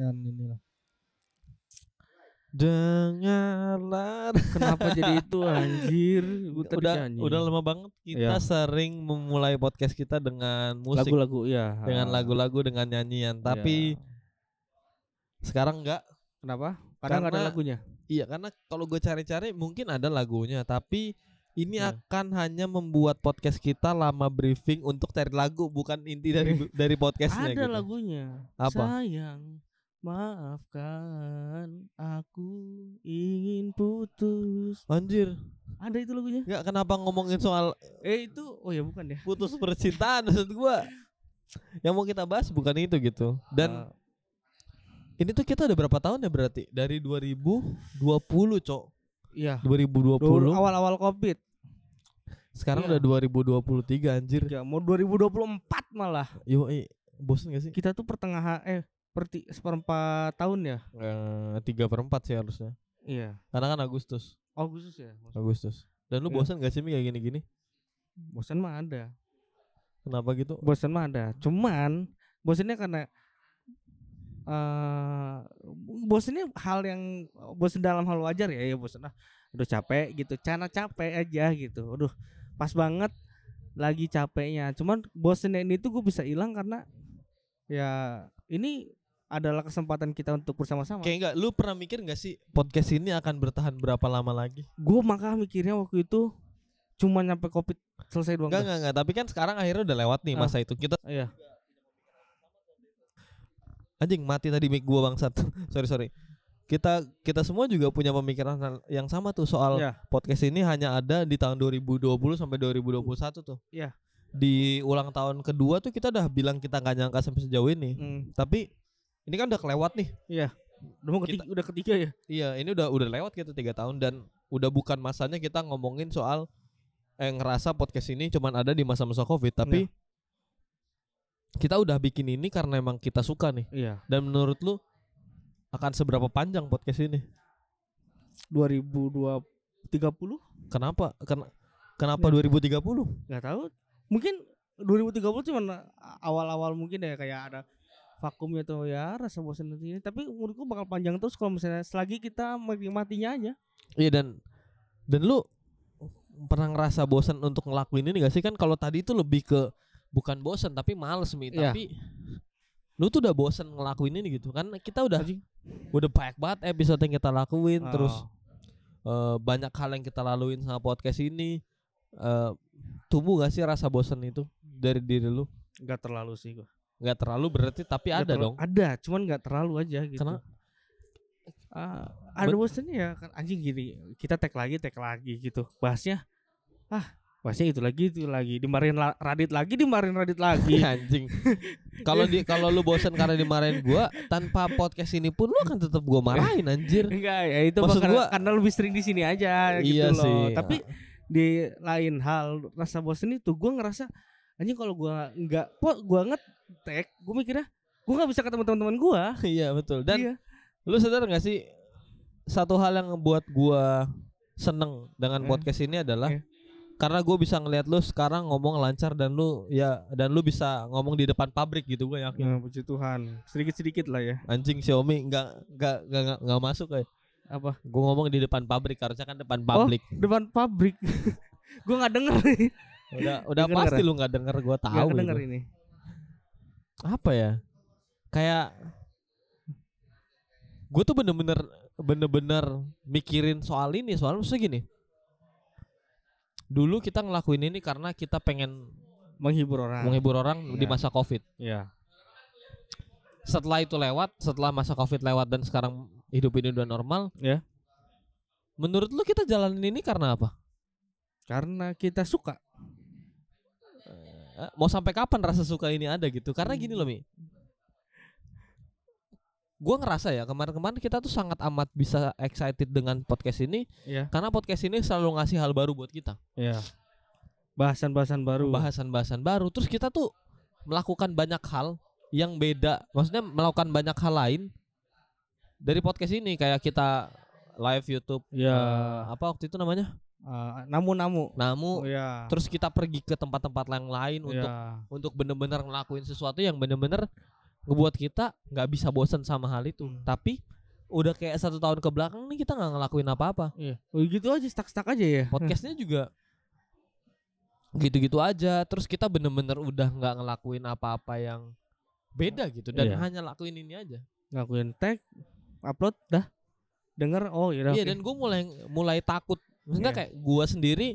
dengan inilah. Dengarlah. Kenapa jadi itu anjir? Udah nyanyi. udah lama banget kita Iya. sering memulai podcast kita dengan musik, lagu-lagu ya. dengan lagu-lagu, dengan nyanyian. Tapi Iya. sekarang enggak. kenapa? Karena nggak ada Karena- lagunya. Iya, karena kalau gue cari-cari mungkin ada lagunya, tapi ini Iya. akan hanya membuat podcast kita lama briefing untuk cari lagu, bukan inti dari dari podcastnya Ada gitu. lagunya. Apa? Sayang, maafkan aku ingin putus. Anjir, Ada itu lagunya? nggak kenapa ngomongin soal Eh itu oh ya bukan ya. putus percintaan maksud gua. Yang mau kita bahas bukan itu gitu. Dan Ah, ini tuh kita udah berapa tahun ya berarti? Dari 2020, Cok. iya. 2020. Dulu awal-awal Covid. Sekarang Iya. udah 2023 anjir. Ya, mau 2024 malah. Yo, bosen gak sih? Kita tuh pertengahan eh perti seperempat tahun ya. Eh, tiga per empat sih harusnya. Iya. Karena kan Agustus. Agustus ya. maksud- Agustus. Dan lu Iya. bosan gak sih Mi kayak gini-gini? Bosan mah ada. Kenapa gitu? Bosan mah ada. Cuman bosannya karena eh bosannya hal yang bosan dalam hal wajar ya ya bosan ah udah capek gitu cana capek aja gitu aduh pas banget lagi capeknya cuman bosannya ini tuh gue bisa hilang karena ya ini adalah kesempatan kita untuk bersama-sama Kayak enggak, lu pernah mikir gak sih podcast ini akan bertahan berapa lama lagi? gue maka mikirnya waktu itu cuma nyampe covid selesai doang Enggak, enggak, enggak. Tapi kan sekarang akhirnya udah lewat nih Ah. masa itu. Kita iya anjing mati tadi mic gua bangsat. sorry, sorry. Kita kita semua juga punya pemikiran yang sama tuh soal Iya. podcast ini hanya ada di tahun 2020 sampai 2021 tuh. Iya. Di ulang tahun kedua tuh kita udah bilang kita nggak nyangka sampai sejauh ini. Hmm, Tapi ini kan udah kelewat nih. udah mau ketiga, udah ketiga ya Iya, ini udah udah lewat kita tiga tahun dan udah bukan masanya kita ngomongin soal eh ngerasa podcast ini cuman ada di masa-masa covid, tapi kita udah bikin ini karena emang kita suka nih. iya Dan menurut lu akan seberapa panjang podcast ini? 2020 30 Kenapa? Ken- kenapa Ya. 2030? nggak tahu mungkin 2030 cuman awal-awal mungkin ya kayak ada vakumnya tuh ya rasa bosan nanti. Ini tapi menurutku bakal panjang terus kalau misalnya selagi kita menikmatinya aja. Iya dan dan lu pernah ngerasa bosan untuk ngelakuin ini gak sih? Kan kalau tadi itu lebih ke bukan bosan tapi males mi. Iya. tapi lu tuh udah bosan ngelakuin ini gitu. Kan kita udah Anjing. udah banyak banget episode yang kita lakuin terus Oh. eh, banyak hal yang kita laluin sama podcast ini. Eh tumbuh gak sih rasa bosan itu dari diri lu? Nggak terlalu sih gua nggak terlalu berarti tapi Nggak ada terlalu- dong. ada cuman nggak terlalu aja gitu. Kenapa? Ah, ada bosannya ya kan anjing gini kita tag lagi tag lagi gitu. Bahasnya ah bahasnya itu lagi itu lagi dimarahin la- Radit lagi dimarahin Radit lagi. Anjing. Kalau di kalau lu bosan karena dimarahin gua tanpa podcast ini pun lu akan tetap gua marahin anjir. Enggak ya itu Maksud karena, gua- karena lebih sering di sini aja gitu Iya loh. sih. tapi di lain hal rasa bosan itu gue ngerasa anjing kalau gua nggak kok gua ngetek gue mikirnya gue nggak bisa ketemu teman-teman gua. Iya betul. Dan iya. lu sadar gak sih satu hal yang ngebuat gua seneng dengan Eh. podcast ini adalah Eh. karena gue bisa ngeliat lu sekarang ngomong lancar dan lu ya dan lu bisa ngomong di depan pabrik gitu gue yakin. Nah, puji Tuhan. Sedikit-sedikit lah ya. Anjing Xiaomi nggak nggak nggak nggak- nggak masuk kayak apa? Gue ngomong di depan pabrik harusnya kan depan publik depan pabrik. Gue nggak denger nih udah udah Nggak pasti kedenger lu nggak denger gue tahu nggak denger ini. Apa ya? Kayak gue tuh bener-bener bener-bener mikirin soal ini. Soal maksudnya gini. Dulu kita ngelakuin ini karena kita pengen menghibur orang. menghibur orang di Iya. masa covid. Ya setelah itu lewat setelah masa covid lewat dan sekarang hidup ini udah normal Ya. menurut lu kita jalanin ini karena apa? Karena kita suka mau sampai kapan rasa suka ini ada gitu? Karena gini loh mi. Gue ngerasa ya kemarin-kemarin kita tuh sangat amat bisa excited dengan podcast ini ya karena podcast ini selalu ngasih hal baru buat kita. Ya bahasan-bahasan baru. Bahasan-bahasan baru. Terus kita tuh melakukan banyak hal yang beda. Maksudnya melakukan banyak hal lain dari podcast ini. Kayak kita live YouTube ya eh, apa waktu itu namanya eh, namu-namu namu oh, ya terus kita pergi ke tempat-tempat yang lain untuk ya untuk bener-bener ngelakuin sesuatu yang bener-bener ngebuat kita nggak bisa bosan sama hal itu. Hmm. Tapi udah kayak satu tahun ke belakang nih kita nggak ngelakuin apa-apa. Iya. Oh, gitu aja stuck-stuck aja ya. Podcastnya juga gitu-gitu aja. Terus kita bener-bener udah nggak ngelakuin apa-apa yang beda gitu dan Iya. hanya lakuin ini aja. Ngakuin tag, upload dah. Denger oh iya Iya dan gue mulai mulai takut. Maksudnya Iya. kayak gue sendiri,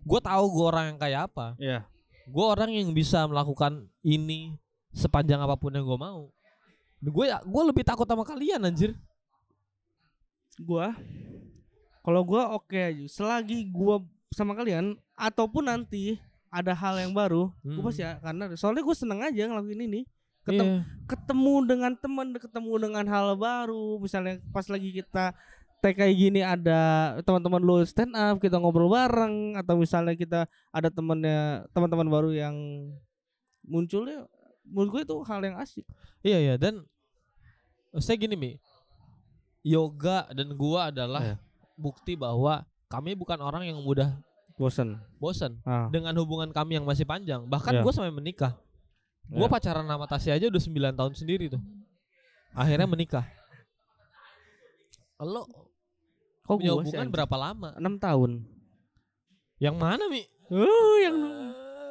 gue tahu gue orang yang kayak apa. Iya. Gue orang yang bisa melakukan ini sepanjang apa pun yang gue mau. Gue gue lebih takut sama kalian anjir. Gua kalau gua oke aja. Selagi gua sama kalian ataupun nanti ada hal yang baru, Hmm. gua pasti ya, karena soalnya gue seneng aja ngelakuin ini. Ketemu, Iya. ketemu dengan teman, ketemu dengan hal baru. Misalnya pas lagi kita tag kayak gini ada teman-teman lu stand up, kita ngobrol bareng atau misalnya kita ada temennya teman-teman baru yang munculnya menurut gue itu hal yang asik. Iya iya dan saya gini mi, yoga dan gua adalah Iya. bukti bahwa kami bukan orang yang mudah Bosen. bosan Ah, dengan hubungan kami yang masih panjang. Bahkan Iya. gua sampai menikah. Gua Iya. pacaran sama Tasya aja udah 9 tahun sendiri tuh. Akhirnya menikah. Lo kok punya hubungan berapa lama? 6 tahun. Yang mana mi? Oh, yang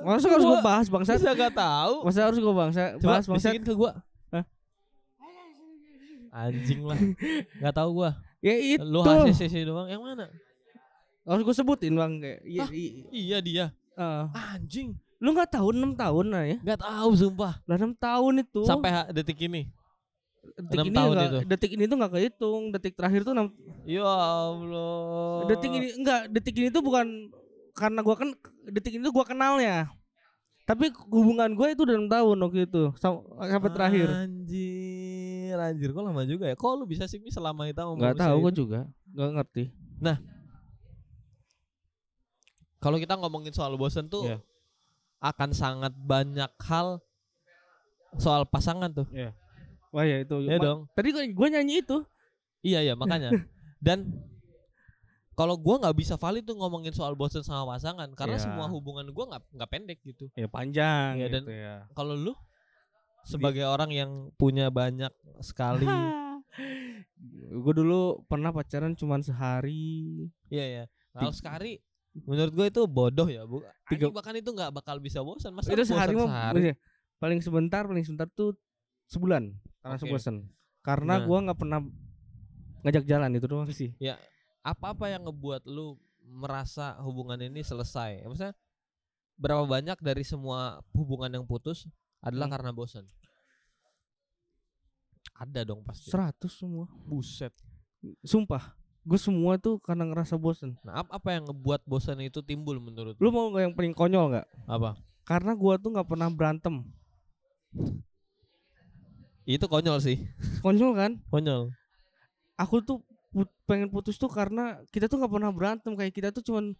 Masa harus gue bahas bangsa? Saya gak tahu. Masa harus gue bangsa Coba bahas bangsa? ke gua. Hah? Anjing lah. Gak tahu gua. Ya itu. Lu HCCC doang. Yang mana? Harus gue sebutin bang kayak. Iya. Hah? Iya dia. eh. Anjing. lu nggak tahu 6 tahun lah ya? Gak tahu sumpah. Lah 6 tahun itu. Sampai detik ini. Detik enam ini tahun itu. Detik ini tuh nggak kehitung. Detik terakhir tuh 6 Ya Allah. Detik ini enggak. Detik ini tuh bukan karena gua kan detik ini tuh gua kenalnya. Tapi hubungan gue itu udah 6 tahun waktu itu sam- sampai terakhir. Anjir, anjir kok lama juga ya. Kok lu bisa sih selama itu Nggak tahu gue itu? juga. Nggak ngerti. Kalau kita ngomongin soal bosen tuh Iya. akan sangat banyak hal soal pasangan tuh. Wah ya itu. Ya Ma- dong. Tadi gue gue nyanyi itu. Iya ya makanya. Dan kalau gua nggak bisa valid tuh ngomongin soal bosen sama pasangan karena Iya. semua hubungan gua nggak nggak pendek gitu. Ya panjang Iya, dan gitu ya. Kalau lu sebagai orang yang punya banyak sekali, gue dulu pernah pacaran cuman sehari. iya ya. Kalau sekali menurut gue itu bodoh ya, bu. Tiga- bahkan itu nggak bakal bisa bosan. Masa itu sehari mah sehari? iya. paling sebentar, paling sebentar tuh sebulan karena Oke. bosan. Karena Nah. gua nggak pernah ngajak jalan itu doang sih. Apa-apa yang ngebuat lu merasa hubungan ini selesai? Maksudnya berapa banyak dari semua hubungan yang putus adalah Hmm. karena bosan? Ada dong pasti. 100 semua. Buset. Sumpah, gue semua tuh karena ngerasa bosan. Nah, ap- apa yang ngebuat bosan itu timbul menurut Lu mau yang paling konyol nggak? apa? Karena gua tuh nggak pernah berantem. Itu konyol sih. Konyol kan? Konyol. Aku tuh put- pengen putus tuh karena kita tuh nggak pernah berantem kayak kita tuh cuman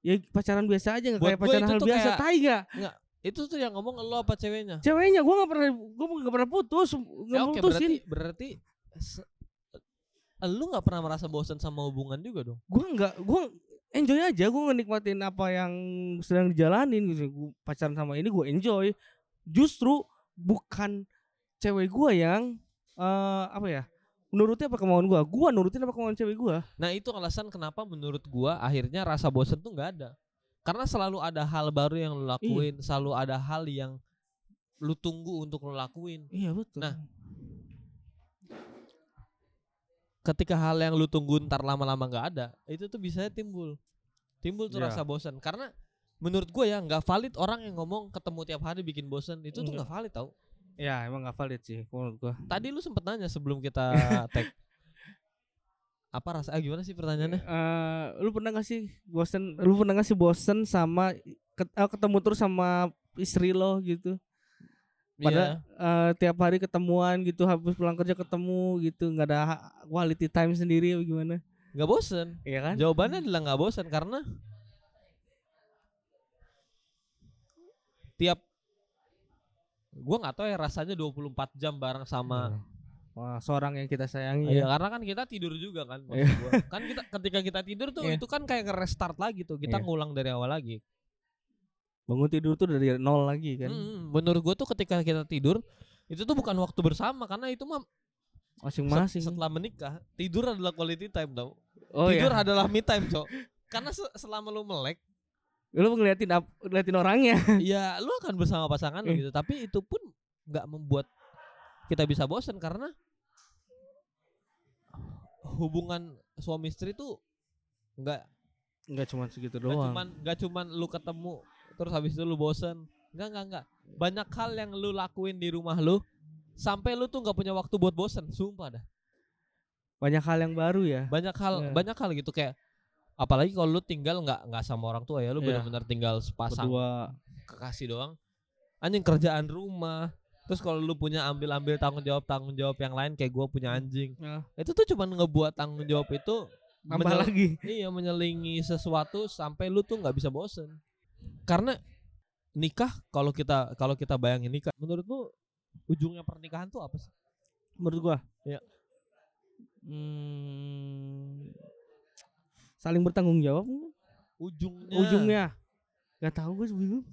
ya pacaran biasa aja nggak kayak pacaran hal biasa. kayak- Tai nggak? Itu tuh yang ngomong lo apa ceweknya? Ceweknya gua nggak pernah gua nggak pernah putus, nggak Ya, oke putusin. berarti berarti lu nggak pernah merasa bosan sama hubungan juga dong? Gua nggak, gua enjoy aja, gua ngenikmatin apa yang sedang dijalanin gitu. Gua pacaran sama ini gua enjoy. Justru bukan cewek gua yang eh apa ya? Nurutin apa kemauan gua? Gua nurutin apa kemauan cewek gua? Nah itu alasan kenapa menurut gua akhirnya rasa bosan tuh nggak ada. Karena selalu ada hal baru yang lu lakuin, selalu ada hal yang lu tunggu untuk lu lakuin. Iya betul. Nah, Ketika hal yang lu tunggu ntar lama-lama nggak ada, itu tuh bisa timbul, timbul tuh Iya. rasa bosan. Karena menurut gua ya nggak valid orang yang ngomong ketemu tiap hari bikin bosan itu tuh Enggak. nggak valid tau. Ya emang nggak valid sih menurut gua. Tadi lu sempet nanya sebelum kita tag. Apa rasa? Ah, gimana sih pertanyaannya? Eh, lu pernah gak sih bosen? Lu pernah gak sih bosen sama ket- eh, ketemu terus sama istri lo gitu? Padahal eh, tiap hari ketemuan gitu, habis pulang kerja ketemu gitu, nggak ada quality time sendiri apa gimana? nggak bosen. Iya kan? Jawabannya adalah nggak bosan karena tiap gua nggak tahu ya rasanya 24 jam bareng sama Wah, seorang yang kita sayangi Iya, ya. karena kan kita tidur juga kan Iya. gua. Kan kita ketika kita tidur tuh Iya. itu kan kayak nge-restart lagi tuh. Kita Iya. ngulang dari awal lagi. Bangun tidur tuh dari nol lagi kan. Mm, menurut gua tuh ketika kita tidur itu tuh bukan waktu bersama karena itu mah Masing-masing. setelah menikah tidur adalah quality time tau oh tidur iya. adalah me time cok karena se- selama lu melek Lu ngeliatin ap- ngeliatin orangnya. ya lu akan bersama pasangan lu Eh. gitu tapi itu pun nggak membuat kita bisa bosan karena hubungan suami istri tuh nggak Enggak cuma segitu nggak doang. cuman nggak cuman lu ketemu terus habis itu lu bosan nggak nggak nggak banyak hal yang lu lakuin di rumah lu sampai lu tuh nggak punya waktu buat bosan sumpah dah Banyak hal yang baru ya. banyak hal Iya. banyak hal gitu kayak apalagi kalau lu tinggal nggak nggak sama orang tua ya lu Iya. benar-benar tinggal sepasang Berdua. kekasih doang anjing kerjaan rumah terus kalau lu punya ambil ambil tanggung jawab tanggung jawab yang lain kayak gua punya anjing Nah, itu tuh cuma ngebuat tanggung jawab itu menyel- lagi. iya menyelingi sesuatu sampai lu tuh nggak bisa bosen karena nikah kalau kita kalau kita bayangin nikah menurut lu ujungnya pernikahan tuh apa sih Menurut gua. Iya. Hmm, saling bertanggung jawab. Ujungnya. Ujungnya. Nggak tahu gue bingung.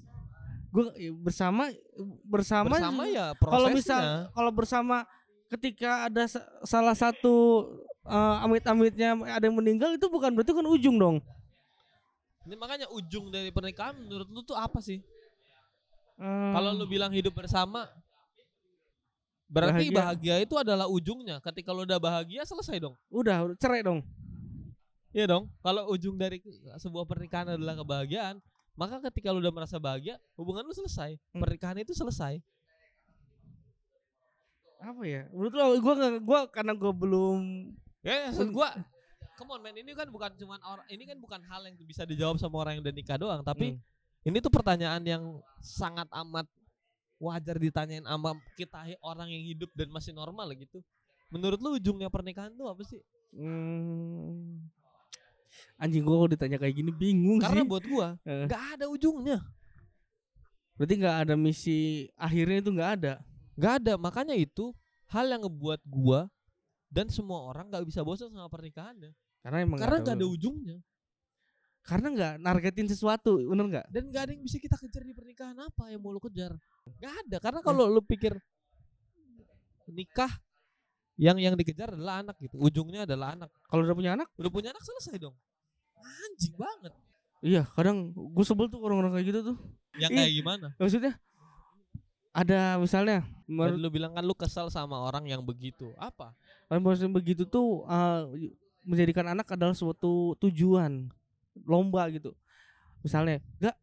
Gue bersama bersama bersama ya kalau misal kalau bersama ketika ada sa- salah satu eh, amit-amitnya ada yang meninggal itu bukan berarti kan ujung dong. Ini makanya ujung dari pernikahan menurut lu tuh apa sih? Eh, Kalau lu bilang hidup bersama berarti Bahagia. bahagia. itu adalah ujungnya. Ketika lu udah bahagia selesai dong. udah cerai dong Iya dong. Kalau ujung dari sebuah pernikahan adalah kebahagiaan, maka ketika lu udah merasa bahagia, hubungan lu selesai. Hmm. Pernikahan itu selesai. apa ya menurut lo gue nggak gue karena gue belum Ya, maksud gua Come on man, ini kan bukan cuman orang ini kan bukan hal yang bisa dijawab sama orang yang udah nikah doang, tapi Hmm. ini tuh pertanyaan yang sangat amat wajar ditanyain sama kita orang yang hidup dan masih normal gitu. Menurut lu ujungnya pernikahan tuh apa sih? Hmm. Anjing gue kalau ditanya kayak gini bingung Karena sih buat gua nggak ada ujungnya, berarti nggak ada misi akhirnya itu nggak ada nggak ada. Makanya itu hal yang ngebuat gua dan semua orang nggak bisa bosan sama pernikahannya. karena emang Karena nggak ada ujungnya karena nggak nargetin sesuatu bener nggak dan nggak ada yang bisa kita kejar di pernikahan apa yang mau lu kejar. Nggak ada. Karena kalau lu pikir nikah yang yang dikejar adalah anak gitu. Ujungnya adalah anak. kalau udah punya anak Udah punya anak selesai dong. Anjing banget. iya kadang gue sebel tuh orang-orang kayak gitu tuh Yang Ih. kayak gimana? maksudnya ada misalnya menurut lu bilang kan lu kesal sama orang yang begitu. Apa? Kan maksudnya begitu tuh uh, menjadikan anak adalah suatu tujuan lomba gitu. Misalnya, enggak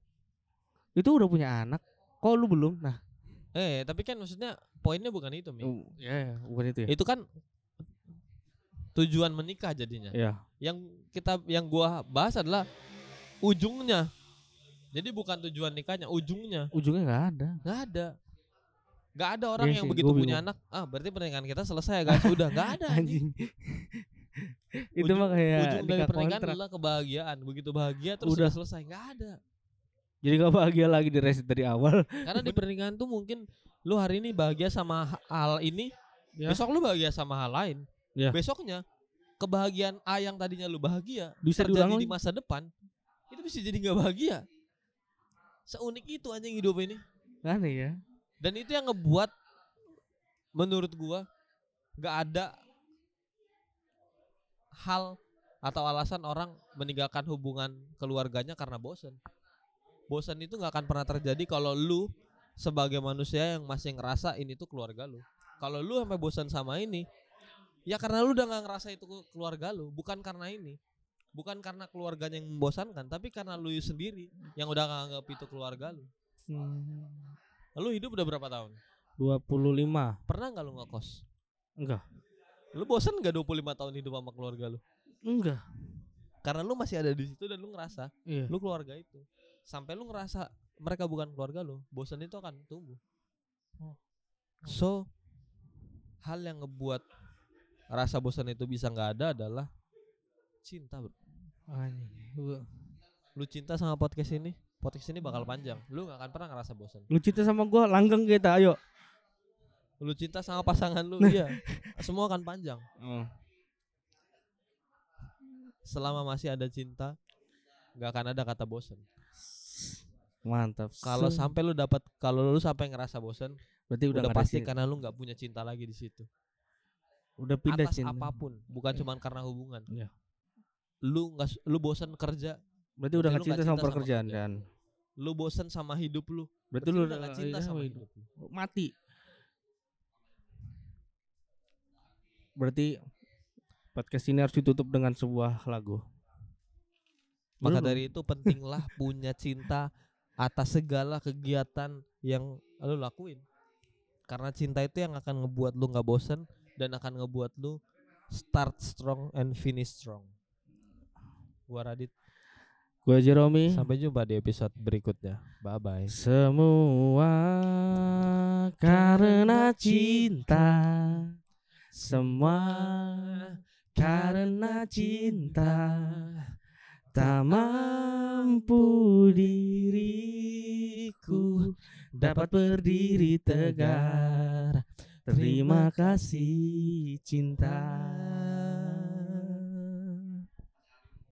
itu udah punya anak, kok lu belum? Nah, Eh, tapi kan maksudnya poinnya bukan itu, Mi. oh, ya, ya, bukan itu ya. Itu kan tujuan menikah jadinya. Iya. Yang kita yang gua bahas adalah ujungnya. Jadi bukan tujuan nikahnya, ujungnya. Ujungnya nggak ada. nggak ada. nggak ada orang Iya yang sih, begitu punya bingung. anak, ah berarti pernikahan kita selesai ya guys. Udah nggak ada anjing. Itu Ujung- mah kayak Ujung dari nikah pernikahan kontrak. adalah kebahagiaan. Begitu bahagia terus Udah. udah selesai, nggak ada. Jadi gak bahagia lagi di reset dari awal. Karena di pernikahan tuh mungkin lu hari ini bahagia sama ha- hal ini, Ya. besok lu bahagia sama hal lain. Ya. Besoknya kebahagiaan A yang tadinya lu bahagia Bisa terjadi di masa depan, itu bisa jadi nggak bahagia. Seunik itu anjing hidup ini. Aneh ya. Dan itu yang ngebuat menurut gua nggak ada hal atau alasan orang meninggalkan hubungan keluarganya karena bosen. Bosen itu nggak akan pernah terjadi kalau lu sebagai manusia yang masih ngerasa ini tuh keluarga lu. Kalau lu sampai bosan sama ini, ya karena lu udah nggak ngerasa itu keluarga lu, bukan karena ini. Bukan karena keluarganya yang membosankan, tapi karena lu sendiri yang udah nggak anggap itu keluarga lu. Hmm. Lu hidup udah berapa tahun? 25 Pernah nggak lu ngekos? Enggak. Lu bosan gak 25 tahun hidup sama keluarga lu? Enggak. Karena lu masih ada di situ dan lu ngerasa Iya. lu keluarga itu. Sampai lu ngerasa mereka bukan keluarga lu, bosan itu akan tumbuh. Oh. So hal yang ngebuat rasa bosan itu bisa nggak ada adalah cinta, Bro. Lu cinta sama podcast ini, podcast ini bakal panjang. Lu gak akan pernah ngerasa bosan. Lu cinta sama gua langgeng kita, ayo. Lu cinta sama pasangan lu, iya. Semua akan panjang. Oh. Selama masih ada cinta, nggak akan ada kata bosan. Mantap. Kalau sampai lu dapat kalau lu sampai ngerasa bosan, Berarti udah, Udah, pasti cinta. karena lu nggak punya cinta lagi di situ. udah pindah Atas cinta. apa pun, bukan cuman karena hubungan. Iya. Lu nggak lu bosan kerja, Berarti udah Berarti nggak cinta sama cinta sama pekerjaan kerjaan. kan. lu bosan sama hidup lu. Berarti, Berarti lu udah nggak cinta iya, sama hidup. hidup. lu. Mati. Berarti podcast ini harus ditutup dengan sebuah lagu. Maka dari itu pentinglah punya cinta atas segala kegiatan yang lu lakuin. Karena cinta itu yang akan ngebuat lu nggak bosen dan akan ngebuat lu start strong and finish strong. Gua Radit, Gue Jeromi. sampai jumpa di episode berikutnya. Bye bye. Semua karena cinta. Semua karena cinta. Tak mampu diriku dapat berdiri tegar. Terima kasih cinta.